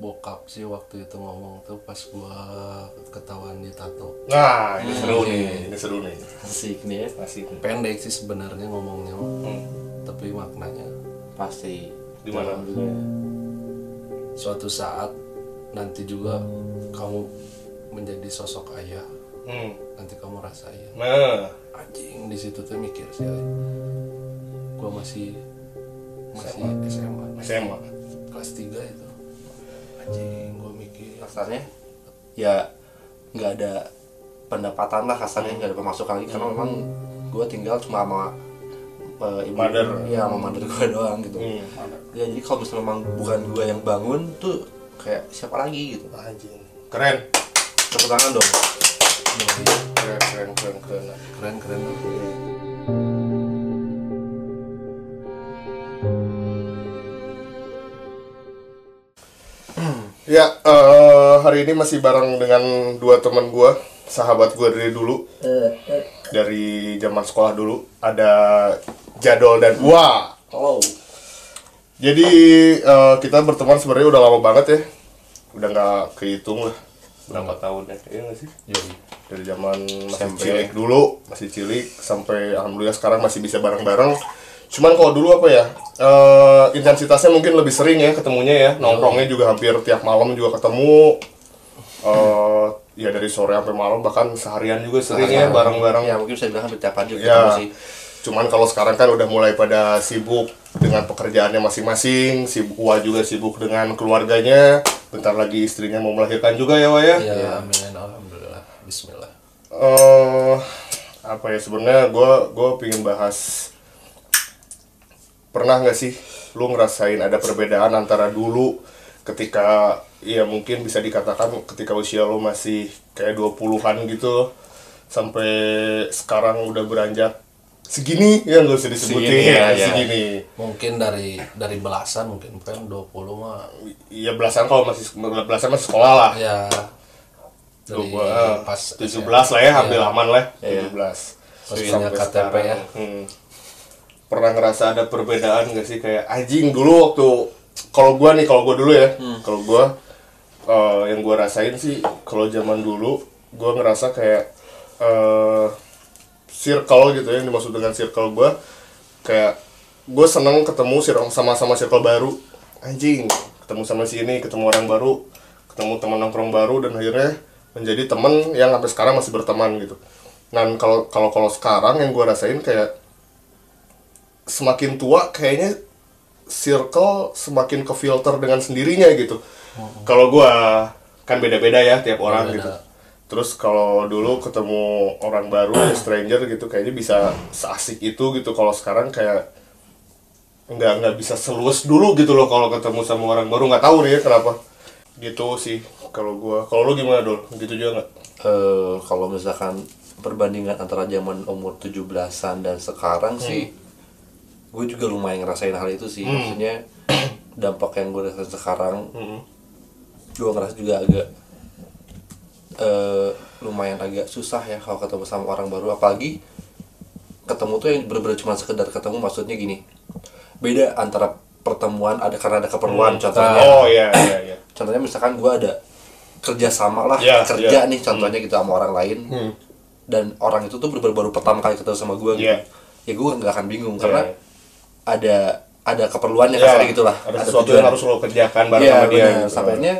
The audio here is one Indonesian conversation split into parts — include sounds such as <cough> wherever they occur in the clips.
bokap sih waktu itu ngomong tuh pas gua ketahuan ditato Nah, ini seru nih, ini seru nih. asik nih ya Masih pendek sih sebenarnya ngomongnya. Hmm. tapi maknanya pasti Gimana? Dalam juga ya. suatu saat nanti juga kamu menjadi sosok ayah Hmm. nanti kamu rasain Nah, anjing di situ tuh mikir sih gua masih masih SMA SMA. kelas 3 itu anjing gua mikir kasarnya ya nggak ada pendapatan lah kasarnya nggak ada pemasukan lagi karena memang gue tinggal cuma sama uh, ibu Mother. ya sama mother gue doang gitu Hmm. ya jadi kalau misalnya memang bukan gue yang bangun tuh kayak siapa lagi gitu Anjing. Keren. tepuk tangan dong Keren, keren, keren, keren. keren keren Ya, eh, hari ini masih bareng dengan dua teman gua, sahabat gua dari dulu. Dari zaman sekolah dulu ada Jadol dan Wah. halo Jadi eh, kita berteman sebenarnya udah lama banget ya. Udah nggak kehitung lah berapa tahun ya, iya nggak sih? Dari zaman masih cilik dulu, masih cilik sampai alhamdulillah sekarang masih bisa bareng-bareng. Cuman kalau dulu apa ya? eh, intensitasnya mungkin lebih sering ya ketemunya ya. Nongkrongnya juga hampir tiap malam juga ketemu. eh ya dari sore sampai malam bahkan seharian juga sering ya bareng-bareng. ya mungkin bisa dibilang hampir tiap hari juga Ya, sih cuman kalau sekarang kan udah mulai pada sibuk dengan pekerjaannya masing-masing, sibuk Wah juga sibuk dengan keluarganya. Bentar lagi istrinya mau melahirkan juga ya, Wah ya. ya amin alhamdulillah Bismillah Eh, apa ya sebenarnya gue gue pingin bahas pernah nggak sih lu ngerasain ada perbedaan antara dulu ketika ya mungkin bisa dikatakan ketika usia lu masih kayak 20-an gitu sampai sekarang udah beranjak segini ya nggak usah disebutin Segini, ya, ya. segini mungkin dari dari belasan mungkin kan 20 mah iya belasan kalau masih belasan masih sekolah lah ya dari Gua, pas 17 lah ya hampir aman lah Iya. 17 Pas punya Sampai KTP sekarang. ya. Hmm. Pernah ngerasa ada perbedaan gak sih? Kayak anjing dulu waktu kalau gua nih kalau gua dulu ya kalau gua eh, yang gua rasain sih kalau zaman dulu gua ngerasa kayak eh circle gitu ya yang dimaksud dengan circle gua kayak gue seneng ketemu sama-sama circle baru. Anjing ketemu sama si ini ketemu orang baru ketemu teman nongkrong baru dan akhirnya menjadi temen yang sampai sekarang masih berteman gitu. Dan kalau kalau kalau sekarang yang gue rasain kayak semakin tua kayaknya circle semakin ke filter dengan sendirinya gitu. Kalau gue kan beda-beda ya tiap orang Beda. gitu. Terus kalau dulu ketemu orang baru <clears throat> stranger gitu kayaknya bisa seasik itu gitu. Kalau sekarang kayak nggak nggak bisa seluas dulu gitu loh kalau ketemu sama orang baru. Nggak tahu nih ya kenapa. Gitu sih kalau gua. Kalau lu gimana dul? Gitu juga nggak? Eh kalau misalkan perbandingan antara zaman umur 17-an dan sekarang sih gue juga lumayan ngerasain hal itu sih. Maksudnya <clears throat> dampak yang gue rasain sekarang gue ngerasa juga agak eh lumayan agak susah ya kalau ketemu sama orang baru. Apalagi ketemu tuh yang bener-bener cuma sekedar ketemu maksudnya gini. Beda antara pertemuan ada karena ada keperluan contohnya. Oh iya iya iya. <clears throat> Contohnya misalkan gue ada kerja sama lah Ya, kerja ya. nih contohnya gitu sama orang lain. Hmm. dan orang itu tuh baru baru pertama kali ketemu sama gue gitu. Iya. ya gue nggak akan bingung Iya. karena ada ada keperluannya Ya, kasarnya gitu lah ada sesuatu tujuan. yang harus lo kerjakan bareng Iya sama dia gitu. Sampainya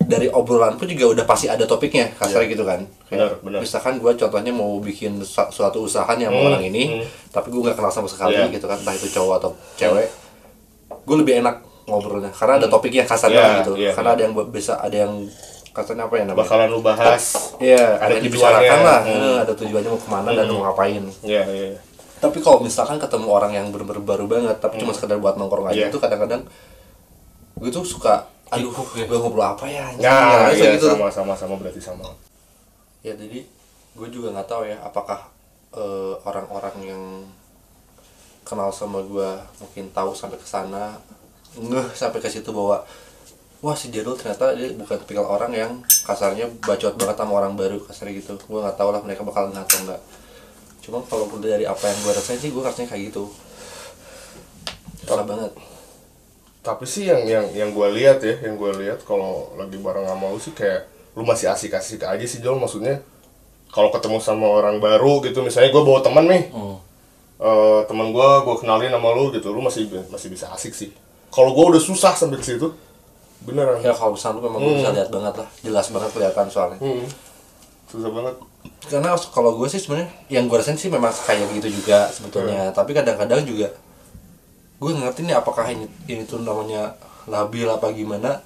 dari obrolan pun juga udah pasti ada topiknya kasarnya gitu kan. Iya. Kayak benar. Misalkan gue contohnya mau bikin su- suatu usaha nih sama Hmm, orang ini, hmm. tapi gue nggak kenal sama sekali Iya. gitu kan, entah itu cowok atau cewek. Gue lebih enak ngobrolnya karena ada topiknya kasarnya Iya, gitu. iya, karena iya. ada yang bisa ada yang kasarnya apa ya namanya? bakalan lu bahas Iya, ada ada yang dibicarakan lah. Hmm. Ada tujuannya mau ke mana dan mau ngapain. iya iya Tapi kalau misalkan ketemu orang yang bener-bener baru banget, tapi cuma sekedar buat nongkrong aja Iya. itu kadang-kadang gue tuh suka aduh ya. gue ngobrol apa ya anjing? Nah Ngerasa iya gitu sama sama sama berarti sama. Ya jadi gue juga nggak tahu ya apakah eh, orang-orang yang kenal sama gue mungkin tahu sampai ke sana ngeh sampai ke situ bahwa wah si Jadul ternyata dia bukan tipikal orang yang kasarnya bacot banget sama orang baru kasarnya gitu. Gue nggak tahu lah mereka bakal nggak atau enggak cuma kalau dari apa yang gue rasain sih gue rasanya kayak gitu. Susah banget. Tapi sih yang yang yang gue lihat ya yang gue lihat kalau lagi bareng sama lu sih kayak lu masih asik-asik aja sih Jol. Maksudnya kalau ketemu sama orang baru gitu misalnya gue bawa teman nih. Hmm. eh teman gue gue kenalin sama lu gitu lu masih masih bisa asik sih. Kalau gue udah susah sampai ke situ beneran. Ya kalau misalnya lu memang gua bisa lihat banget lah jelas banget kelihatan soalnya. Hmm. Susah banget. Karena kalau gue sih sebenarnya yang gue rasain sih memang kayak gitu juga sebetulnya. Tapi kadang-kadang juga gue ngerti nih apakah ini ini tuh namanya labil apa gimana.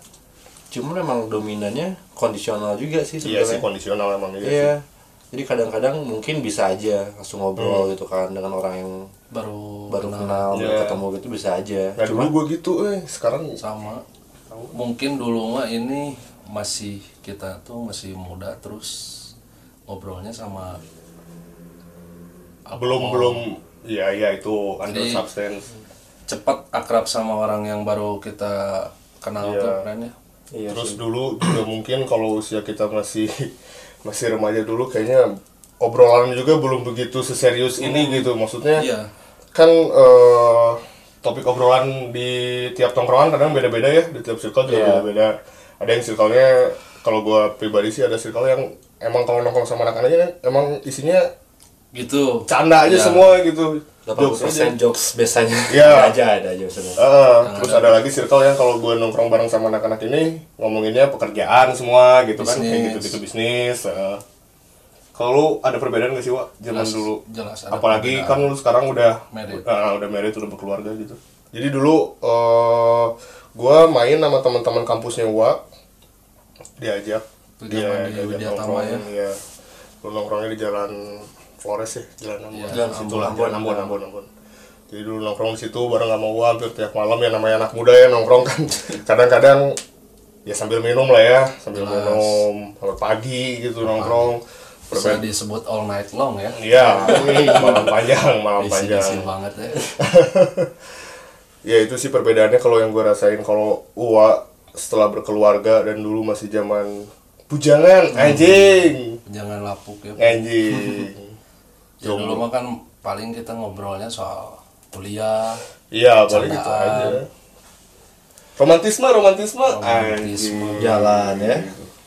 Cuma memang dominannya kondisional juga sih iya sih sebenarnya. kondisional emang iya, iya jadi kadang-kadang mungkin bisa aja langsung ngobrol Hmm. gitu kan dengan orang yang baru baru kenal. kenal baru Iya. ketemu gitu bisa aja. Nah cuma dulu gue gitu eh sekarang sama. Mungkin dulu mah ini masih kita tuh masih muda terus ngobrolnya sama belum belum iya iya itu under Jadi- substance cepat akrab sama orang yang baru kita kenal Iya. tuh ya iya Terus sih. dulu juga mungkin kalau usia kita masih <laughs> masih remaja dulu kayaknya obrolan juga belum begitu seserius ini gitu. Maksudnya iya kan eh, topik obrolan di tiap tongkrongan kadang beda-beda ya, di tiap circle juga Iya. beda-beda. Ada yang circle-nya kalau gua pribadi sih ada circle yang emang kalau nongkrong sama anak-anaknya emang isinya gitu canda aja Iya. semua gitu. Jokes aja. 80% jokes biasanya <laughs> ada aja ada aja sebenarnya Heeh, terus ada lagi circle yang kalau gue nongkrong bareng sama anak-anak ini ngomonginnya pekerjaan semua gitu kan kayak Bisnis. gitu-gitu bisnis. heeh. Kalau ada perbedaan gak sih Wak zaman Jelas, dulu? jelas ada Apalagi perbedaan. kan lu sekarang udah Married. eh, udah married udah berkeluarga gitu. Jadi dulu eh gue main sama teman-teman kampusnya Wak diajak Itu zaman di diajak Widyatama ya? Lu nongkrongnya di jalan Flores ya, jalan Ambon. Iya, Jalan situ lah, Ambon, jalan Ambon, Ambon, Ambon. Jadi dulu nongkrong di situ bareng sama gua hampir tiap malam ya namanya anak muda ya nongkrong kan. <laughs> Kadang-kadang ya sambil minum lah ya, sambil Jelas. minum sampai pagi gitu nongkrong. bisa disebut all night long ya Iya, <laughs> malam panjang, malam isi panjang. banget ya <laughs> Ya itu sih perbedaannya kalau yang gue rasain kalau Uwa setelah berkeluarga dan dulu masih zaman bujangan, anjing, jangan lapuk ya anjing. <laughs> ya dulu mah kan paling kita ngobrolnya soal kuliah Iya, paling gitu Candaan. aja. Romantisme, romantisme, Romantisme. anjing. jalan ya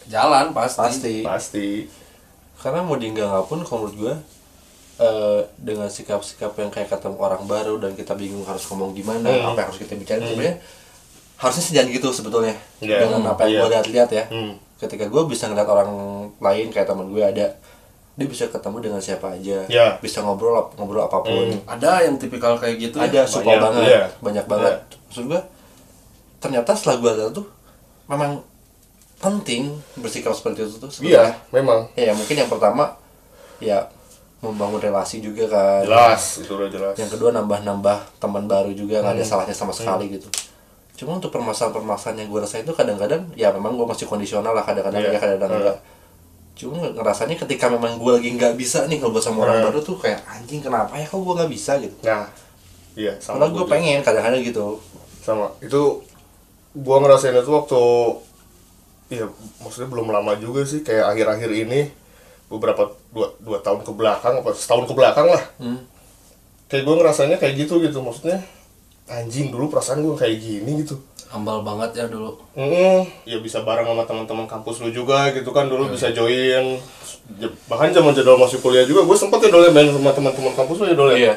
jalan pasti, pasti Pasti. karena mau di enggak nggak pun kalau menurut gue eh, dengan sikap-sikap yang kayak ketemu orang baru dan kita bingung harus ngomong gimana Hmm. apa yang harus kita bicarain sebenarnya harusnya sejalan gitu sebetulnya Iya. dengan apa yang Iya. gue lihat-lihat ya Hmm. ketika gue bisa ngeliat orang lain kayak teman gue ada dia bisa ketemu dengan siapa aja Iya. bisa ngobrol ngobrol apa pun ada yang tipikal kayak gitu ada ya supel banyak, banget iya. banyak banget maksud gue ternyata setelah gue lihat tuh memang penting bersikap seperti itu tuh Iya, sebenarnya. memang. ya mungkin yang pertama ya membangun relasi juga kan Jelas, itu udah jelas. yang kedua nambah-nambah teman baru juga nggak Hmm. ada salahnya sama sekali gitu cuma untuk permasalahan-permasalahan yang gue rasain itu kadang-kadang ya memang gue masih kondisional lah kadang-kadang Iya. ya kadang-kadang Hmm. enggak cuma ngerasanya ketika memang gue lagi nggak bisa nih ngobrol sama orang Hmm. baru tuh kayak anjing kenapa ya kok gue nggak bisa gitu Nah, iya, sama Padahal gue pengen kadang-kadang gitu Sama. Itu gua ngerasain itu waktu Iya, maksudnya belum lama juga sih kayak akhir-akhir ini beberapa dua, dua tahun ke belakang apa setahun ke belakang lah Hmm. kayak gue ngerasanya kayak gitu gitu maksudnya anjing dulu perasaan gue kayak gini gitu. Ambal banget ya dulu. Mm, ya bisa bareng sama teman-teman kampus lu juga gitu kan dulu bisa join. J- bahkan zaman jadwal masih kuliah juga gue sempet ya dulu ya main sama teman-teman kampus lu ya dulu ya? Iya.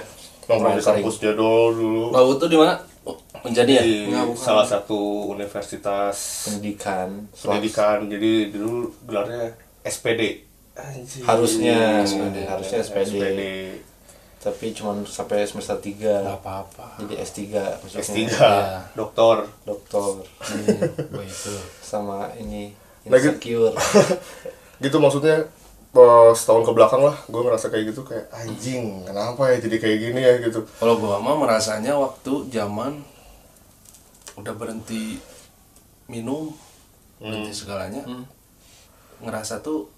nongkrong di kampus jadol dulu. Lalu tuh di mana? Oh, menjadi ya? Nggak, salah satu universitas pendidikan. pendidikan. Jadi dulu gelarnya SPD Anjing. harusnya SPD. harusnya SPD. SPD tapi cuma sampai semester 3 nggak apa-apa. Jadi S3 maksudnya S3 Iya. doktor. Dokter hmm, itu. Sama ini insecure. <laughs> Gitu maksudnya eh, setahun ke belakang lah gue ngerasa kayak gitu kayak anjing kenapa ya jadi kayak gini ya? Gitu. Kalau gua mah merasanya waktu zaman udah berhenti minum berhenti segalanya ngerasa tuh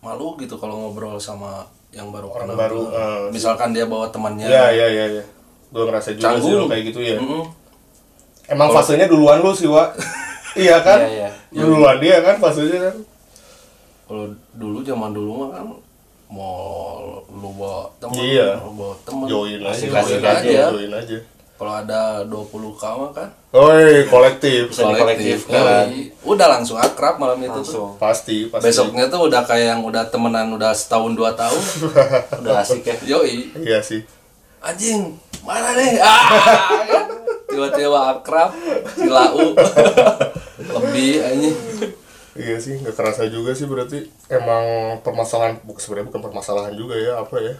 malu gitu kalau ngobrol sama yang baru Orang kenal baru, tuh. eh, misalkan dia bawa temannya ya ya ya ya gue ngerasa juga sih Canggung. lo kayak gitu ya Mm-mm. emang fasenya duluan lu sih Wak <laughs> iya kan Iya, iya. Lu duluan dia kan fasenya kan kalau dulu zaman dulu mah kan mau lu bawa temen Iya. lu bawa temen join aja join aja. join aja kalau ada 20 kawan kan Oi, kolektif. Bisa kolektif, Yoi. kan. udah langsung akrab malam itu tuh langsung Pasti, pasti. besoknya tuh udah kayak yang udah temenan udah setahun dua tahun <laughs> udah asik ya yoi Iya sih. anjing mana nih ah <laughs> tiba-tiba akrab cilau <laughs> lebih anjing Iya sih, nggak kerasa juga sih berarti emang permasalahan bukan sebenarnya bukan permasalahan juga ya apa ya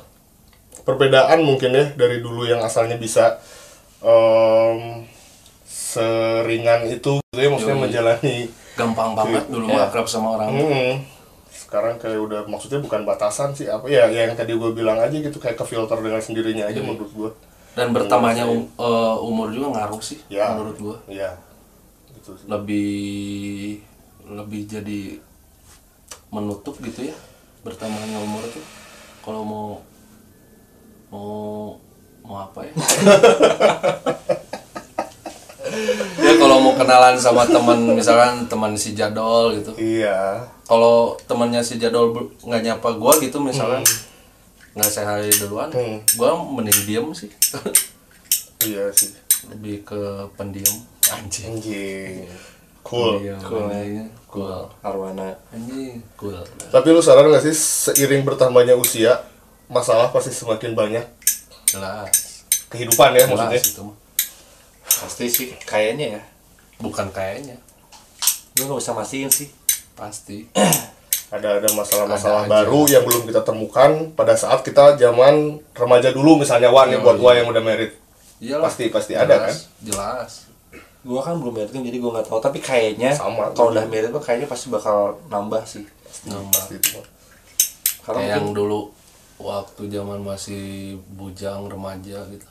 perbedaan mungkin ya dari dulu yang asalnya bisa em, seringan itu gitu ya maksudnya Yoi. menjalani gampang banget dulu mah akrab sama orang. Hmm, sekarang kayak udah maksudnya bukan batasan sih apa ya ya yang tadi gue bilang aja gitu kayak ke filter dengan sendirinya aja menurut gue dan bertambahnya um- eh, umur juga ngaruh sih Ya. menurut gua. Ya gitu sih. Lebih lebih jadi menutup gitu ya bertambahnya umur tuh. Kalau mau mau mau apa ya? <laughs> Ya kalau mau kenalan sama teman misalkan teman si jadol gitu. Iya. Kalau temannya si jadol nggak nyapa gua gitu misalkan nggak saya hai duluan Hmm. gua mending diem sih. Iya sih. Lebih ke pendiam. Anjing. Anjing. Cool. Pendiam, Cool, ya. anjing. cool. Arwana. Anjing. Cool. Tapi lu sadar gak sih seiring bertambahnya usia masalah pasti semakin banyak jelas kehidupan ya jelas maksudnya. itu mah pasti sih kayaknya ya bukan kayaknya gue nggak bisa mastiin sih pasti <clears throat> Ada ada masalah-masalah Ada aja. baru yang belum kita temukan pada saat kita zaman remaja dulu misalnya Wan Iya, buat iya. Wan yang udah merit. Iyalah. Pasti- pasti ada, kan? jelas gue kan belum merit jadi gue nggak tahu tapi kayaknya Sama, kalau gua udah merit tuh kayaknya pasti bakal nambah sih Nambah. Pasti itu. karena yang dulu waktu zaman masih bujang remaja gitu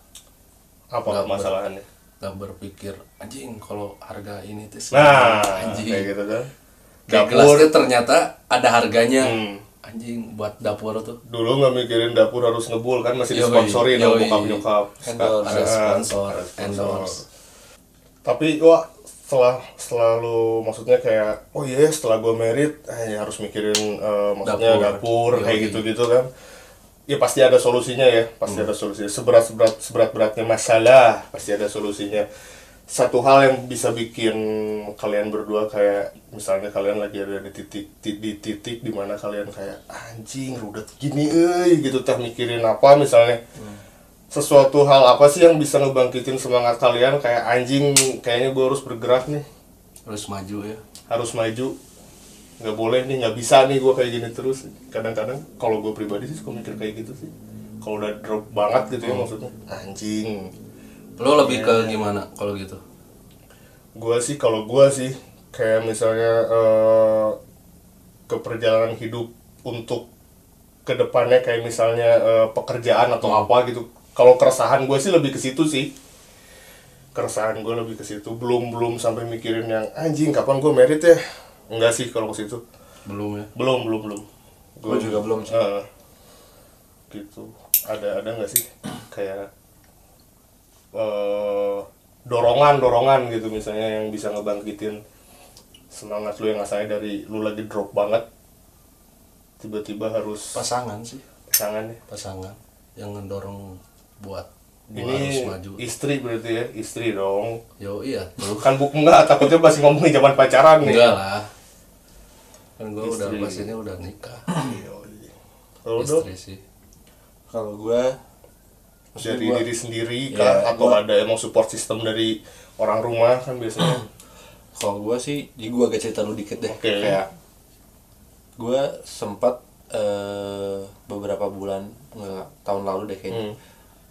Apa Nggak ber- masalahnya? gak berpikir anjing kalau harga ini tuh Nah, anjing kayak gitu kan. Kayak Dapur gelasnya ternyata ada harganya Hmm. anjing buat dapur tuh dulu nggak mikirin dapur harus ngebul kan masih disponsori sama bokap nyokap. Endorse. ada Ah, sponsor ada sponsor. endorse tapi wah setelah selalu maksudnya kayak oh iya setelah gue merit eh, harus mikirin eh, maksudnya dapur, Dapur. kayak gitu gitu kan ya pasti ada solusinya ya pasti ada solusinya. Seberat seberat seberat beratnya masalah pasti ada solusinya. Satu hal yang bisa bikin kalian berdua kayak misalnya kalian lagi ada di titik di, di titik di mana kalian kayak anjing rudet gini eh gitu teh mikirin apa misalnya. Sesuatu hal apa sih yang bisa ngebangkitin semangat kalian? Kayak anjing kayaknya gue harus bergerak nih. Harus maju ya. Harus maju nggak boleh nih nggak bisa nih gue kayak gini terus. Kadang-kadang kalau gue pribadi sih suka mikir kayak gitu sih. Kalau udah drop banget gitu ya maksudnya. Anjing. Lo lebih ke Iya. gimana kalau gitu? Gue sih kalau gue sih kayak misalnya eh, ke perjalanan hidup untuk ke depannya kayak misalnya eh, pekerjaan atau apa gitu. Kalau keresahan gue sih lebih ke situ sih. Keresahan gue lebih ke situ. Belum belum sampai mikirin yang anjing kapan gue merit ya enggak sih kalau ke situ. Belum ya? Belum belum belum. Gua juga belum sih. Eh, gitu. Ada ada nggak sih? Kayak eh dorongan dorongan gitu misalnya yang bisa ngebangkitin semangat lu yang asalnya dari lu lagi drop banget tiba-tiba harus pasangan sih. Pasangan ya? Pasangan yang ngedorong buat gua harus ini maju. istri berarti ya istri dong. Yo iya kan buku enggak takutnya masih ngomongin zaman pacaran nih. Enggak lah. Kan gue udah Istri. pas ini udah nikah. Kalau istri sih. Kalau gue dari gua- diri sendiri kah? atau gua- ada emang support system dari orang rumah kan biasanya? Kalau gue sih di gue agak cerita lu dikit deh. Oke. kayak gue sempat eh, beberapa bulan nggak tahun lalu deh kayaknya. Hmm.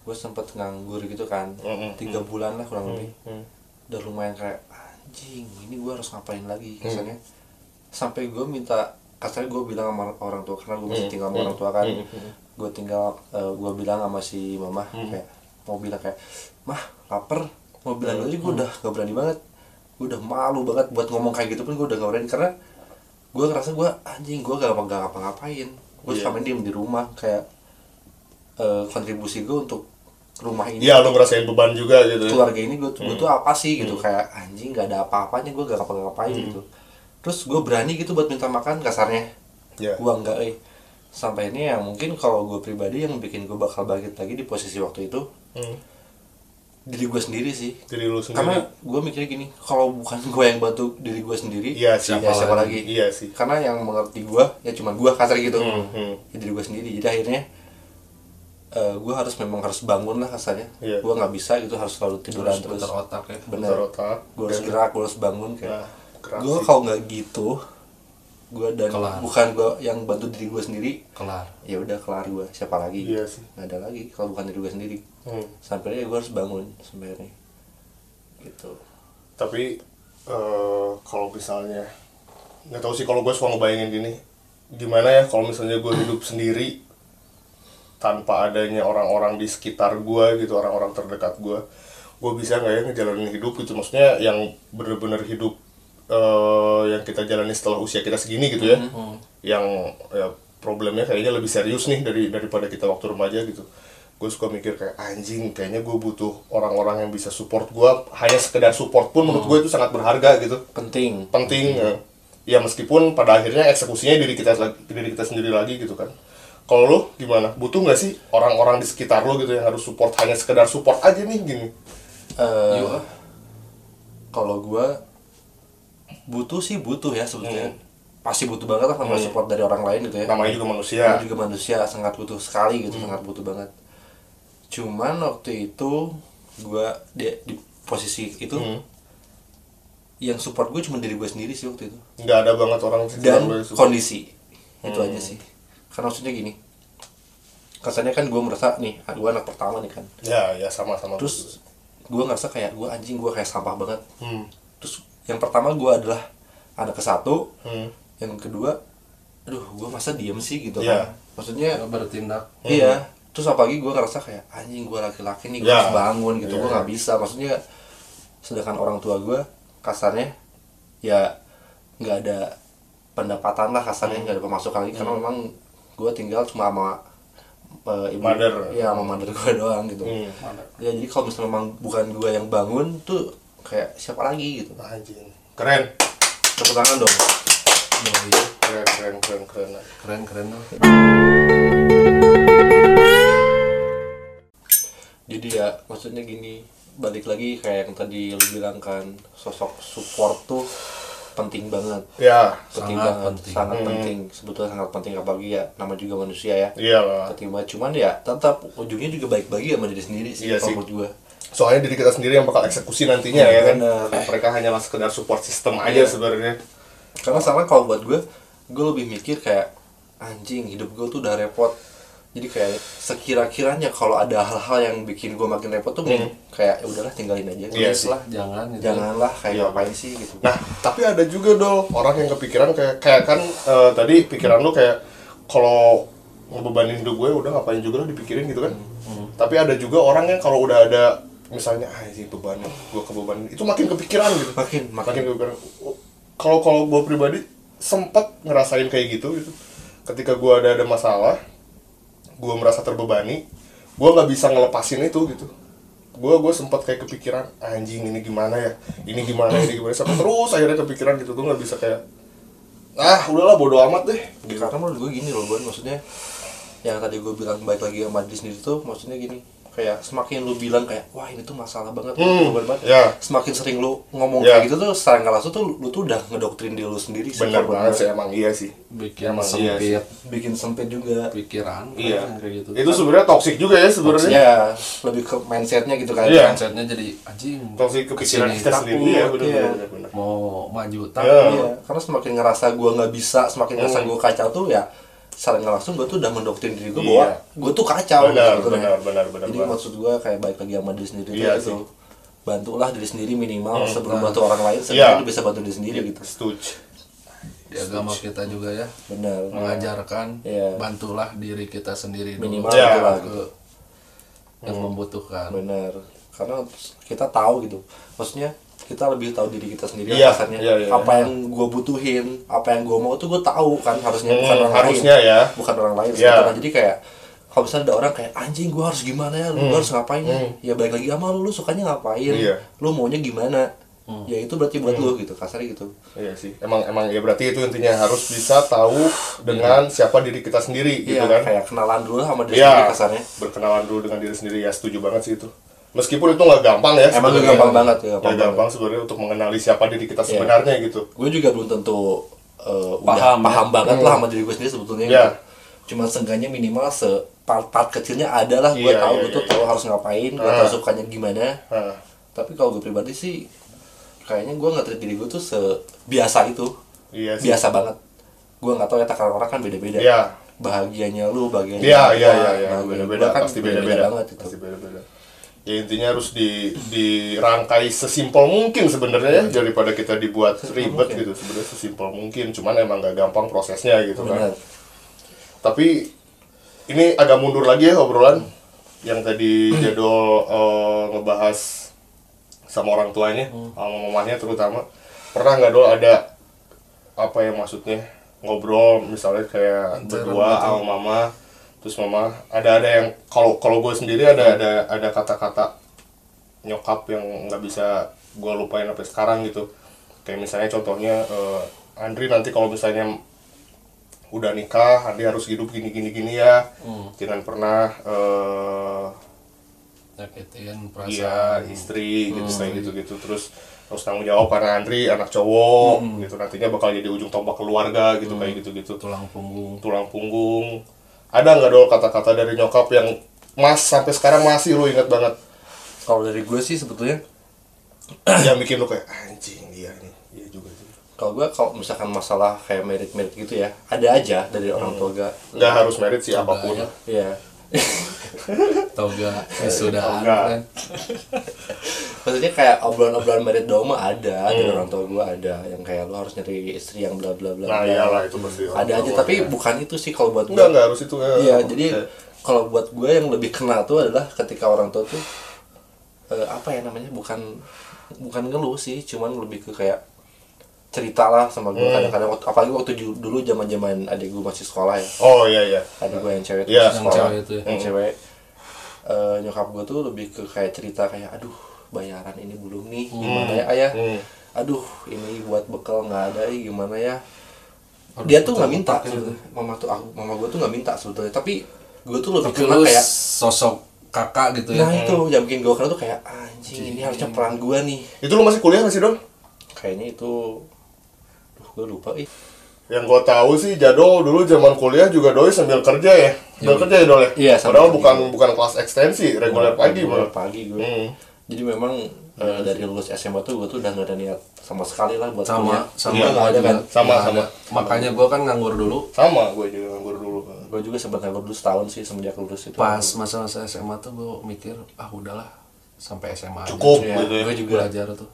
Gue sempat nganggur gitu kan. Hmm, hmm, tiga bulan lah kurang lebih. Hmm. udah lumayan kayak anjing ini gue harus ngapain lagi? Kesannya. Sampai gue minta kasarnya gue bilang sama orang tua karena gue masih tinggal sama orang tua kan. Gue tinggal gue bilang sama si mama kayak mau bilang kayak mah lapar mau bilang aja gue udah gak berani banget. Gue udah malu banget buat ngomong kayak gitu pun gue udah gak berani. Karena gue ngerasa gue anjing gue gak gak ngapa-ngapain. Gue Iya. selama ini diem di rumah. Kayak eh, kontribusi gue untuk rumah ini Iya, lu ngerasain beban juga gitu. ya. keluarga ini gue gue tuh apa sih gitu kayak anjing gak ada apa-apanya gue gak ngapa-ngapain gitu terus gue berani gitu buat minta makan kasarnya Iya. gue enggak eh sampai ini yang mungkin kalau gue pribadi yang bikin gue bakal bangkit lagi di posisi waktu itu Hmm. diri gue sendiri sih diri lu sendiri karena gue mikirnya gini kalau bukan <laughs> gue yang bantu diri gue sendiri Iya sih. ya siapa lagi iya sih karena yang mengerti gue ya cuma gue kasar gitu Hmm, hmm. ya diri gue sendiri jadi akhirnya gue harus memang harus bangun lah kasarnya Iya. gue nggak bisa gitu harus selalu tiduran terus. putar otak ya bener. Putar otak. gue harus gerak gue harus bangun kayak. Nah, gue kalau nggak gitu gue dan Kelar. bukan gue yang bantu diri gue sendiri kelar. ya udah kelar gue siapa lagi Iya sih. nggak ada lagi kalau bukan diri gue sendiri. Hmm. sampai gue harus bangun sebenarnya. Gitu. Tapi eh, kalau misalnya nggak tahu sih kalau gue suka ngebayangin gini. Gimana ya kalau misalnya gue hidup sendiri tanpa adanya orang-orang di sekitar gue gitu orang-orang terdekat gue gue bisa nggak ya ngejalanin hidup gitu? Maksudnya yang bener-bener hidup eh, yang kita jalani setelah usia kita segini gitu ya yang ya problemnya kayaknya lebih serius nih dari daripada kita waktu remaja gitu. Gue suka mikir kayak anjing kayaknya gue butuh orang-orang yang bisa support gue hanya sekedar support pun menurut gue itu sangat berharga gitu. Penting. Penting ya. ya meskipun pada akhirnya eksekusinya diri kita diri kita sendiri lagi gitu kan kalau lo gimana? Butuh nggak sih orang-orang di sekitar lo gitu yang harus support hanya sekedar support aja nih gini? Eh, ah. kalau gue butuh sih butuh ya sebetulnya. Pasti butuh banget lah sama support dari orang lain gitu ya. Namanya juga manusia. Namanya juga manusia sangat butuh sekali gitu sangat butuh banget. Cuman waktu itu gue di, di posisi itu yang support gue cuma diri gue sendiri sih waktu itu. Nggak ada banget orang dan kondisi. Itu aja sih karena maksudnya gini kesannya kan gue merasa nih gue anak pertama nih kan. Ya ya sama-sama terus gue ngerasa kayak gue anjing gue kayak sampah banget. Hmm. terus yang pertama gue adalah anak ke satu Hmm. yang kedua aduh gue masa diem sih gitu Iya. kan. Maksudnya Nggak bertindak. Iya. Terus apalagi gue ngerasa kayak anjing gue laki-laki nih gue Ya. harus bangun gitu Iya. gue nggak bisa. Maksudnya sedangkan orang tua gue kasarnya ya nggak ada pendapatan lah kasarnya nggak ada pemasukan lagi. Karena memang gue tinggal cuma sama eh, ibu Mother. ya sama mother gue doang gitu Hmm. ya jadi kalau misalnya memang bukan gue yang bangun tuh kayak siapa lagi gitu anjing keren tepuk tangan dong Yoi. keren keren keren keren keren keren loh. jadi ya maksudnya gini balik lagi kayak yang tadi lu bilang kan sosok support tuh penting banget ya penting Sangat banget penting. sangat Hmm. penting sebetulnya sangat penting apalagi ya nama juga manusia ya iyalah penting banget cuman ya tetap ujungnya juga baik bagi sama diri sendiri sih Iya kalau sih. menurut gua soalnya diri kita sendiri yang bakal eksekusi nantinya ya kan Bener. mereka hanyalah sekedar support system aja Iya. sebenarnya karena salah kalau buat gue gue lebih mikir kayak anjing hidup gue tuh udah repot jadi kayak sekira-kiranya kalau ada hal-hal yang bikin gue makin repot tuh mending kayak ya udahlah tinggalin aja Hmm. Iya sih. lah jangan gitu janganlah kayak Iya. ngapain sih gitu Nah, tapi ada juga dong orang yang kepikiran kayak kayak kan eh, tadi pikiran lu kayak kalau ngebebanin hidup gue udah ngapain juga lah dipikirin gitu kan. Tapi ada juga orang yang kalau udah ada misalnya ah ini beban gue kebebanin itu makin kepikiran gitu. makin Makin makin kepikiran. Kalau kalau gue pribadi sempat ngerasain kayak gitu gitu. Ketika gue ada ada masalah, gue merasa terbebani, gue nggak bisa ngelepasin itu gitu. Gue gue sempat kayak kepikiran anjing ini gimana ya? Ini gimana ini gimana sampai terus akhirnya kepikiran gitu gue nggak bisa kayak ah udahlah bodo amat deh. Ya, karena menurut gue gini loh Bon. Maksudnya yang tadi gue bilang baik lagi sama diri sendiri tuh maksudnya gini kayak semakin lu bilang kayak wah ini tuh masalah banget Hmm, banget ya. semakin sering lu ngomong Ya. kayak gitu tuh secara nggak langsung tuh lu, lu tuh udah ngedoktrin diri lu sendiri sih kalau banget sih emang iya sih bikin Emang iya sempit ya. bikin sempit juga pikiran iya kan, kayak gitu itu sebenarnya toxic juga ya sebenarnya ya lebih ke mindsetnya gitu kan Iya. mindsetnya jadi anjing toxic kepikiran ke sini kita takut, sendiri ya bener iya. bener bener mau maju Iya. takut Iya, karena semakin ngerasa gue nggak bisa, semakin ngerasa Hmm. gue kacau tuh ya secara nggak langsung gue tuh udah mendoktrin diri gue Iya. bahwa gue tuh kacau Benar, gitu sebetulnya. benar, benar, benar Jadi banget. maksud gue kayak baik lagi sama diri sendiri Iya tuh gitu. Bantulah diri sendiri minimal sebelum nah. bantu orang lain, Iya. seenggaknya lu bisa bantu diri sendiri gitu. setuju ya agama kita juga ya Benar. mengajarkan Iya. bantulah diri kita sendiri dulu Minimal Iya. gitu lah ke gitu. yang membutuhkan Benar. Karena kita tahu gitu. Maksudnya kita lebih tahu diri kita sendiri Iya, kasarnya. iya, iya. apa yang gue butuhin, apa yang gue mau tuh gue tahu kan harusnya bukan Hmm, orang harusnya lain. ya. bukan orang lain Iya. sebetulnya. jadi kayak kalau misalnya ada orang kayak anjing gue harus gimana ya, lu Hmm. harus ngapain ya? Hmm. Ya balik lagi sama lu, lu sukanya ngapain, Iya. lu maunya gimana, Hmm. ya itu berarti buat lu gitu, kasarnya gitu. Iya sih, emang emang ya berarti itu intinya harus bisa tahu dengan siapa diri kita sendiri gitu Iya, kan. kayak kenalan dulu sama diri Iya, sendiri kasarnya. berkenalan dulu dengan diri sendiri ya setuju banget sih itu. Meskipun itu nggak gampang ya emang sebenarnya. gampang banget ya nggak gampang sebenarnya untuk mengenali siapa diri kita sebenarnya gitu gue juga belum tentu uh, Paham, udah paham ya. banget lah sama diri gue sendiri sebetulnya Iya. gitu. Cuma seenggaknya minimal se part, part kecilnya ada lah gue Iya, tahu iya, gue tuh iya. tahu harus ngapain, gue Ah. tahu sukanya gimana. Nah, Tapi kalau gue pribadi sih kayaknya gue nggak diri gue tuh sebiasa itu. iya sih Biasa banget. Gue nggak tahu ya takaran orang kan beda-beda. Iya. Bahagianya lu, bahagianya Iya, gua, iya, iya, iya. bahagia Beda-beda, gua kan pasti beda-beda. banget itu. Pasti beda-beda. Ya intinya harus di dirangkai sesimpel mungkin sebenarnya ya daripada kita dibuat ribet mungkin. gitu. Sebenarnya sesimpel mungkin, cuman emang gak gampang prosesnya gitu kan. Benar. Tapi ini agak mundur lagi ya obrolan yang tadi <clears throat> Jadol eh, ngebahas sama orang tuanya, sama mamanya terutama. Pernah nggak dol ada apa yang maksudnya ngobrol misalnya kayak berdua sama mama terus mama ada ada yang kalau kalau gue sendiri ada ada ada kata-kata nyokap yang nggak bisa gue lupain sampai sekarang gitu. Kayak misalnya contohnya eh, Andri nanti kalau misalnya udah nikah Andri harus hidup gini gini gini ya. Hmm. jangan pernah nyakitin iya perasaan. istri gitu kayak gitu gitu. Terus harus tanggung jawab karena Andri anak cowok gitu. Nantinya bakal jadi ujung tombak keluarga gitu kayak gitu gitu. Tulang punggung. Tulang punggung ada nggak dong kata-kata dari nyokap yang mas sampai sekarang masih lu inget banget? Kalau dari gue sih sebetulnya yang bikin lu kayak anjing iya nih. Iya juga sih. Kalau gue kalau misalkan masalah kayak merit-merit gitu ya ada aja dari orang tua gue. Nggak harus merit sih apa pun. ya. Toga wisudaan Toga. kan Maksudnya kayak obrolan-obrolan merit doang mah ada dari Hmm. orang tua gue ada yang kayak lu harus nyari istri yang bla bla bla. nah bla. iyalah itu pasti orang Ada aja tapi bukan itu sih kalau buat gue. nggak nggak harus itu ya. Iya, jadi kalau buat gue yang lebih kena tuh adalah ketika orang tua tuh eh, apa ya namanya bukan bukan ngeluh sih, cuman lebih ke kayak cerita lah sama gue Hmm. kadang-kadang waktu- apalagi waktu dulu zaman zaman adik gue masih sekolah ya. Oh iya iya. Adik gue yang cewek Iya, masih yang sekolah. Cewek itu ya. yang cewek. Eh, nyokap gue tuh lebih ke kayak cerita kayak aduh bayaran ini belum nih gimana ya ayah? Hmm. aduh ini buat bekal nggak ada ih, gimana ya? Dia tuh nggak minta gitu. mama tuh aku mama gue tuh nggak minta sebetulnya. Tapi gue tuh lebih kena kayak sosok kakak gitu ya? Nah itu. Yang bikin gue kena tuh kayak anjing ini harusnya peran gue nih. Itu lu masih kuliah masih dong kayaknya itu gue lupa ih. Yang gue tahu sih Jadol dulu zaman kuliah juga doi sambil kerja ya. Sambil kerja ya dol ya? Iya, padahal kerja. bukan bukan kelas ekstensi reguler pagi Reguler malah pagi gue Hmm. jadi memang eh, dari lulus SMA tuh gue tuh udah gak ada niat sama sekali lah buat sama kuliah. sama Iya, nggak ada kan? Sama, sama. makanya gua kan nganggur dulu. Sama gue juga nganggur dulu. Gue juga sempat nganggur dulu setahun sih semenjak lulus itu. Pas masa-masa SMA tuh gua mikir ah udahlah sampai SMA aja. cukup Iya, gitu ya. Gue juga belajar tuh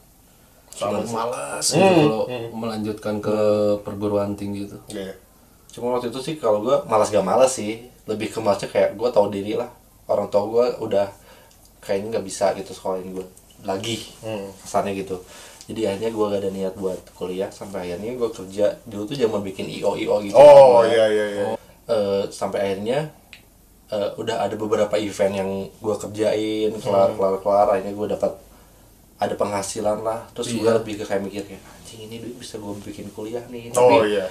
Cuman malas Hmm, gitu kalau melanjutkan ke perguruan tinggi itu. Iya. cuma waktu itu sih kalau gue malas gak malas sih. Lebih ke malasnya kayak gue tahu diri lah. Orang tua gue udah kayaknya nggak bisa gitu sekolahin gue lagi Hmm. kesannya gitu. Jadi akhirnya gue gak ada niat buat kuliah. Sampai akhirnya gue kerja. Dulu tuh zaman bikin io io gitu. Oh Gua, iya iya. Iya eh, sampai akhirnya eh, udah ada beberapa event yang gue kerjain. Kelar kelar kelar. Akhirnya gue dapat ada penghasilan lah. Terus gue Iya. lebih ke kayak mikir kayak anjing ini duit bisa gue bikin kuliah nih oh Tapi iya.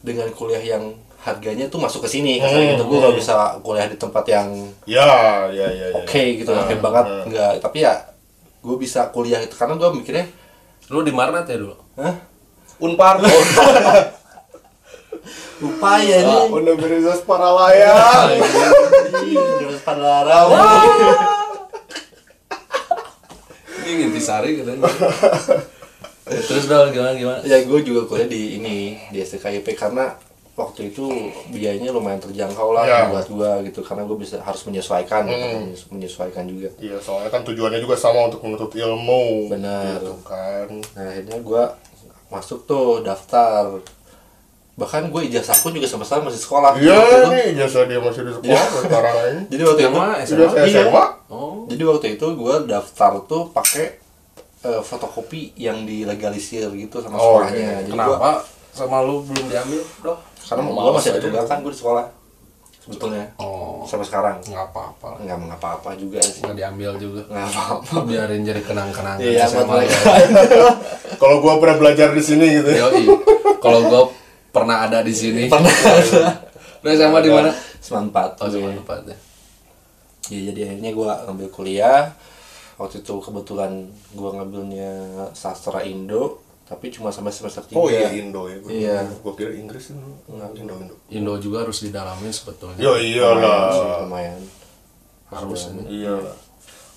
dengan kuliah yang harganya tuh masuk ke sini kasarnya gitu. Gue gak bisa kuliah di tempat yang ya ya ya ya. oke gitu oke banget. nggak tapi ya gue bisa kuliah itu karena gue mikirnya lu di Marnat ya dulu? Hah? Unpar. <laughs> Upaya nih. Ah, Universitas Paralaya. <laughs> Terus Palarang. Ini intisari gitu <laughs> terus dong gimana gimana? Ya gue juga kuliah di ini di STKIP karena waktu itu biayanya lumayan terjangkau lah Ya. buat gue gitu karena gue bisa harus menyesuaikan gitu, menyes- menyesuaikan juga. Iya soalnya kan tujuannya juga sama untuk menuntut ilmu. Benar. gitu kan. Nah akhirnya gue masuk tuh daftar bahkan gue ijazah pun juga sama-sama masih sekolah. Iya Waktu itu. nih jasa dia masih di sekolah sekarang ini <laughs> jadi waktu itu SMA. Sudah SMA Iya. SMA? Oh. Jadi waktu itu gue daftar tuh pakai eh, fotokopi yang dilegalisir gitu sama Oh, sekolahnya. iya. jadi gua- kenapa sama lu belum diambil doh karena gue Males masih ada aja. tunggakan gue di sekolah sebetulnya. Oh. Sampai sekarang. Nggak apa-apa. Nggak mengapa-apa juga sih. Nggak diambil juga. Nggak apa-apa. Biarin jadi kenang-kenangan iya SMA mereka. Ya. <laughs> kalau gua pernah belajar di sini gitu. Ya kalau gua pernah ada di sini <laughs> pernah lu SMA di mana sembilan empat oh cuma tempat ya ya jadi akhirnya gue ngambil kuliah waktu itu kebetulan gua ngambilnya sastra Indo tapi cuma sampai semester 3 Oh iya Indo ya. Gua, Iya. Gua kira Inggris itu. Indo Indo. Indo juga harus didalamin sebetulnya Ya lumayan iyalah. lumayan harus ini Iya.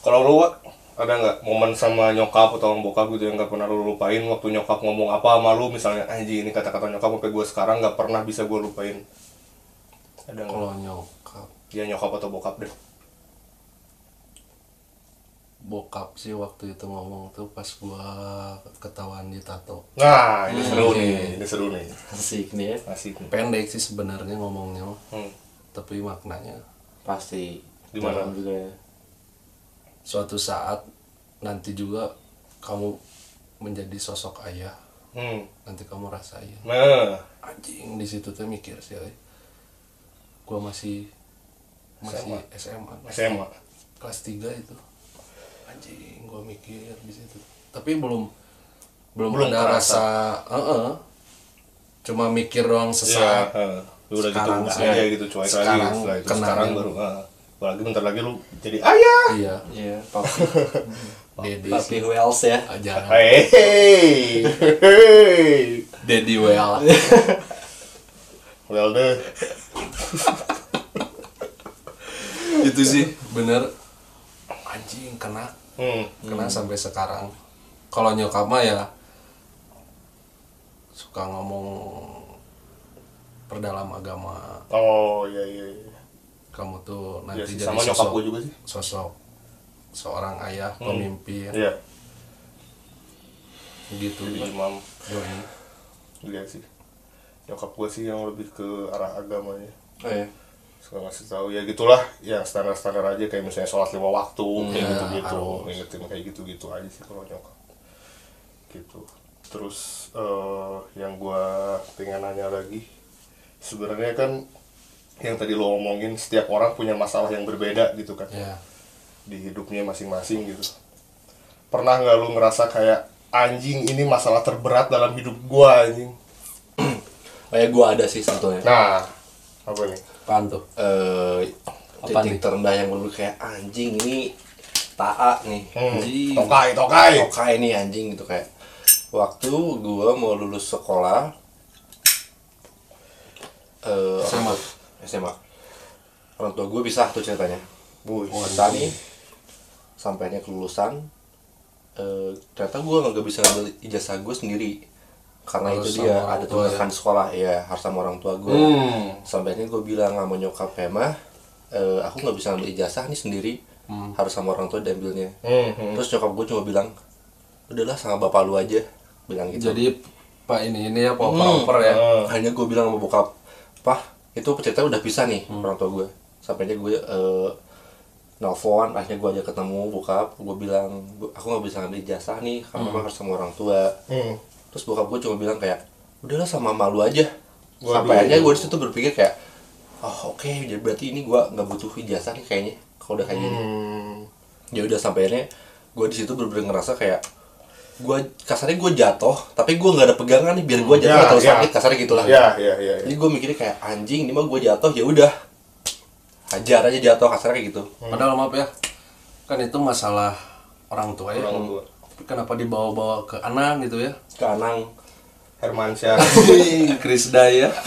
Kalau lu Wak, ada nggak momen sama nyokap atau bokap gitu yang nggak pernah lu lupain waktu nyokap ngomong apa sama lu misalnya anjing ini kata-kata nyokap sampai gue sekarang nggak pernah bisa gue lupain. Ada nggak? kalau nyokap Ya nyokap atau bokap deh. bokap sih waktu itu ngomong tuh pas gua ketahuan ditato Nah ini seru nih, ini seru nih. asik nih ya Asik nih. pendek sih sebenarnya ngomongnya. Hmm. tapi maknanya pasti Gimana? juga ya. Suatu saat nanti juga kamu menjadi sosok ayah Hmm. nanti kamu rasain Nah, anjing di situ tuh mikir sih ay. gua masih masih SMA, SMA. kelas 3 itu anjing gua mikir di situ tapi belum belum, Belum ada kerasa. rasa Heeh. cuma mikir doang sesaat heeh. Lu udah gitu Sekarang udah sih. aja gitu cuek lagi Sekarang setelah itu. kenal. Sekarang baru ah. Apalagi bentar lagi lu jadi ayah. iya iya papi <laughs> Dedi papi sih Wells ya aja Hey, hey, hey. Dedi well Well deh. <laughs> itu sih bener anjing kena Hmm. kena sampai sekarang kalau nyokap mah ya suka ngomong perdalam agama Oh iya iya. iya. Kamu tuh nanti sih, jadi sama nyokap sosok gue juga sih. sosok seorang ayah pemimpin Iya. gitu Jadi imam. Yoi. Iya sih. Nyokap gue sih yang lebih ke arah agamanya. oh, iya. Suka ngasih tahu ya gitulah yang standar-standar aja kayak misalnya sholat lima waktu kayak ya, gitu-gitu harus. ngingetin kayak gitu-gitu aja sih kalau nyokap gitu terus eh, yang gua pengen nanya lagi sebenarnya kan yang tadi lo ngomongin setiap orang punya masalah yang berbeda gitu kan. Ya. Di hidupnya masing-masing gitu. Pernah nggak lu ngerasa kayak anjing ini masalah terberat dalam hidup gua anjing. <clears throat> Oh ya gua ada sih sebetulnya nah apa nih? Apaan tuh? Eh Apa titik nih? terendah yang dulu kayak anjing ini taa nih. Hmm. Anjing. tokai tokai. Oke ini anjing gitu kayak. Waktu gua mau lulus sekolah eh SMA. SMA orang tua gue pisah tuh ceritanya. Bisa nih sampainya kelulusan eh ternyata gue nggak bisa ngambil ijazah gue sendiri. Karena Harus itu dia ada tunggakan sekolah ya harus sama orang tua gue Hmm. sampainya gue bilang sama nyokap Pema eh, aku nggak bisa ngambil ijazah nih sendiri. Harus sama orang tua diambilnya. Hmm, hmm. terus nyokap gue cuma bilang udahlah sama bapak lu aja. Bilang gitu. Jadi pak ini ini ya pak oper ya. Hanya gue bilang sama bokap pah itu cerita udah pisah nih orang tua gue sampainya gue eh, nelfon akhirnya gue ajak ketemu bokap gue bilang "Bu, aku nggak bisa ngambil ijazah nih karena memang harus sama orang tua Hmm. terus bokap gue cuma bilang kayak udahlah sama malu aja Waduh. sampai akhirnya gue di situ berpikir kayak oh oke jadi berarti ini gue nggak butuh ijazah nih kayaknya kalau udah kayak gini Hmm. ya udah sampai akhirnya gue di situ bener-bener ngerasa kayak gue kasarnya gue jatuh tapi gue nggak ada pegangan nih biar gue jatuh nggak terlalu ya. sakit kasarnya gitulah Ya, ya, ya. ya. jadi gue mikirnya kayak anjing ini mah gue jatuh ya udah hajar aja jatuh kasarnya kayak gitu padahal maaf ya kan itu masalah orang tua ya Orang tua. Tapi kenapa dibawa-bawa ke anak gitu ya ke Anang Hermansyah. <laughs> Krisda ya <laughs>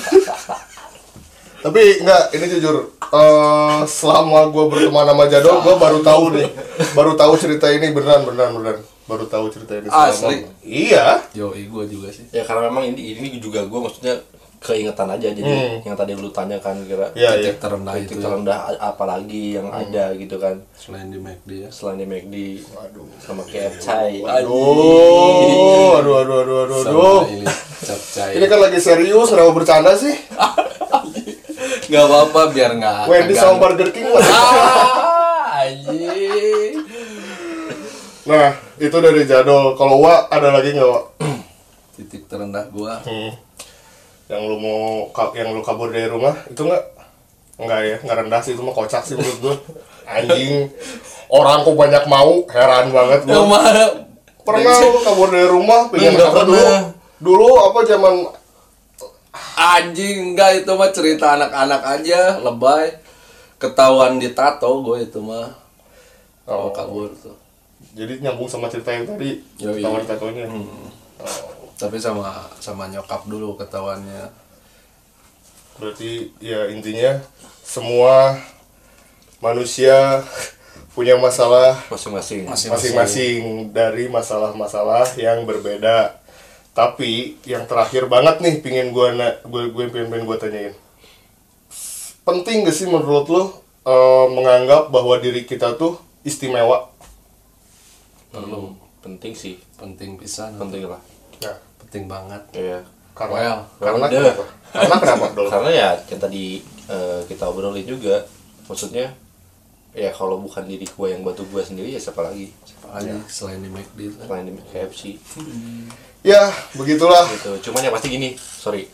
Tapi enggak, ini jujur. eh selama gue berteman sama Jadol, gue baru tahu nih, baru tahu cerita ini beneran, beneran, beneran. Baru tahu cerita ini. selama- Asli? Iya. yo gue juga sih ya karena memang ini ini juga gue maksudnya keingetan aja jadi Hmm. yang tadi lu tanya kan kira Iya, iya. titik terendah titik itu ya. terendah a- apa lagi yang ada gitu kan selain di McD ya selain di McD Waduh. sama KFC Aduh, aduh, aduh, aduh, aduh, aduh. ini capcay Ini kan lagi serius, kenapa bercanda sih? <laughs> nggak apa-apa biar nggak Wendy sama Burger King lah. <laughs> ah anjing Nah, itu dari Jadol. Kalau Wa ada lagi nggak, Wa? <clears throat> titik terendah gua Hmm. Yang lu mau yang lu kabur dari rumah itu nggak? Enggak ya, nggak rendah sih itu mah kocak sih menurut gua. <laughs> Anjing. Orang kok banyak mau, heran banget gua. mana Pernah lu kabur dari rumah, pengen Nggak apa dulu? Dulu apa zaman anjing enggak itu mah cerita anak-anak aja lebay ketahuan ditato gue itu mah Oh. kabur tuh jadi nyambung sama cerita yang tadi Yoi. ketahuan tatonya tapi sama sama nyokap dulu ketahuannya. Berarti ya intinya semua manusia <laughs> punya masalah masing-masing. masing-masing dari masalah-masalah yang berbeda. Tapi yang terakhir banget nih pingin gue gue gue pengen, pengen gue tanyain. Penting gak sih menurut lo eh, menganggap bahwa diri kita tuh istimewa perlu. Penting sih. Penting pisan penting lah. Nah penting banget. Ya karena Well, karena udah. kenapa? karena kenapa? Dulu karena ya yang tadi eh, kita obrolin juga maksudnya ya kalau bukan diri gua yang bantu gua sendiri ya siapa lagi? Apalagi selain di McD kan. selain di KFC ya begitulah. Gitu. Cuman yang pasti gini sorry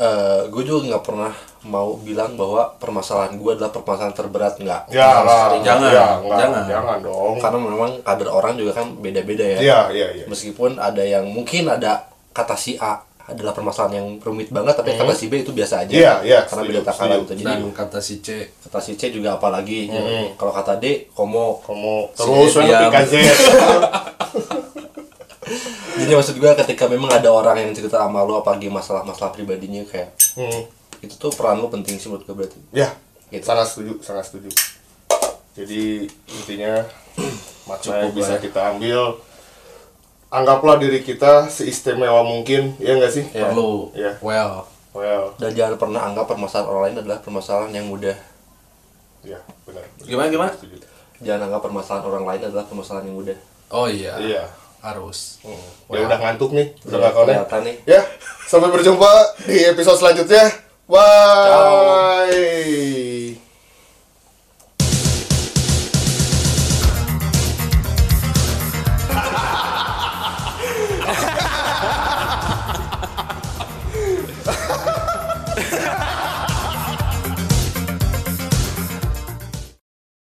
eh gue juga nggak pernah mau bilang bahwa permasalahan gue adalah permasalahan terberat nggak. Ya. Jangan, ya, enggak, jangan. jangan. dong. Karena memang kadar orang juga kan beda-beda ya. Iya iya iya. Meskipun ada yang mungkin ada kata si A adalah permasalahan yang rumit banget tapi kata si B itu biasa aja. Iya, iya, karena beda takaran gitu jadi dan kata si C. kata si C juga apalagi. Jadi kalau kata D komo. Kamu terus Si. PKZ <laughs> jadi maksud gue ketika memang ada orang yang cerita sama lo apalagi masalah-masalah pribadinya kayak hmm. itu tuh peran lo penting sih menurut gue berarti. Ya Gitu. sangat setuju sangat setuju. Jadi intinya <clears throat> makna yang Cukup bisa ya. kita ambil anggaplah diri kita seistimewa mungkin ya enggak sih? Ya. perlu Iya. well. Well. Dan jangan pernah anggap permasalahan orang lain adalah permasalahan yang mudah. Ya benar. Gimana gimana? Setuju. Jangan anggap permasalahan orang lain adalah permasalahan yang mudah. Oh iya. Iya harus. Hmm. ya udah ngantuk nih udah Iya, nggak kelihatan nih. ya sampai berjumpa di episode selanjutnya. Bye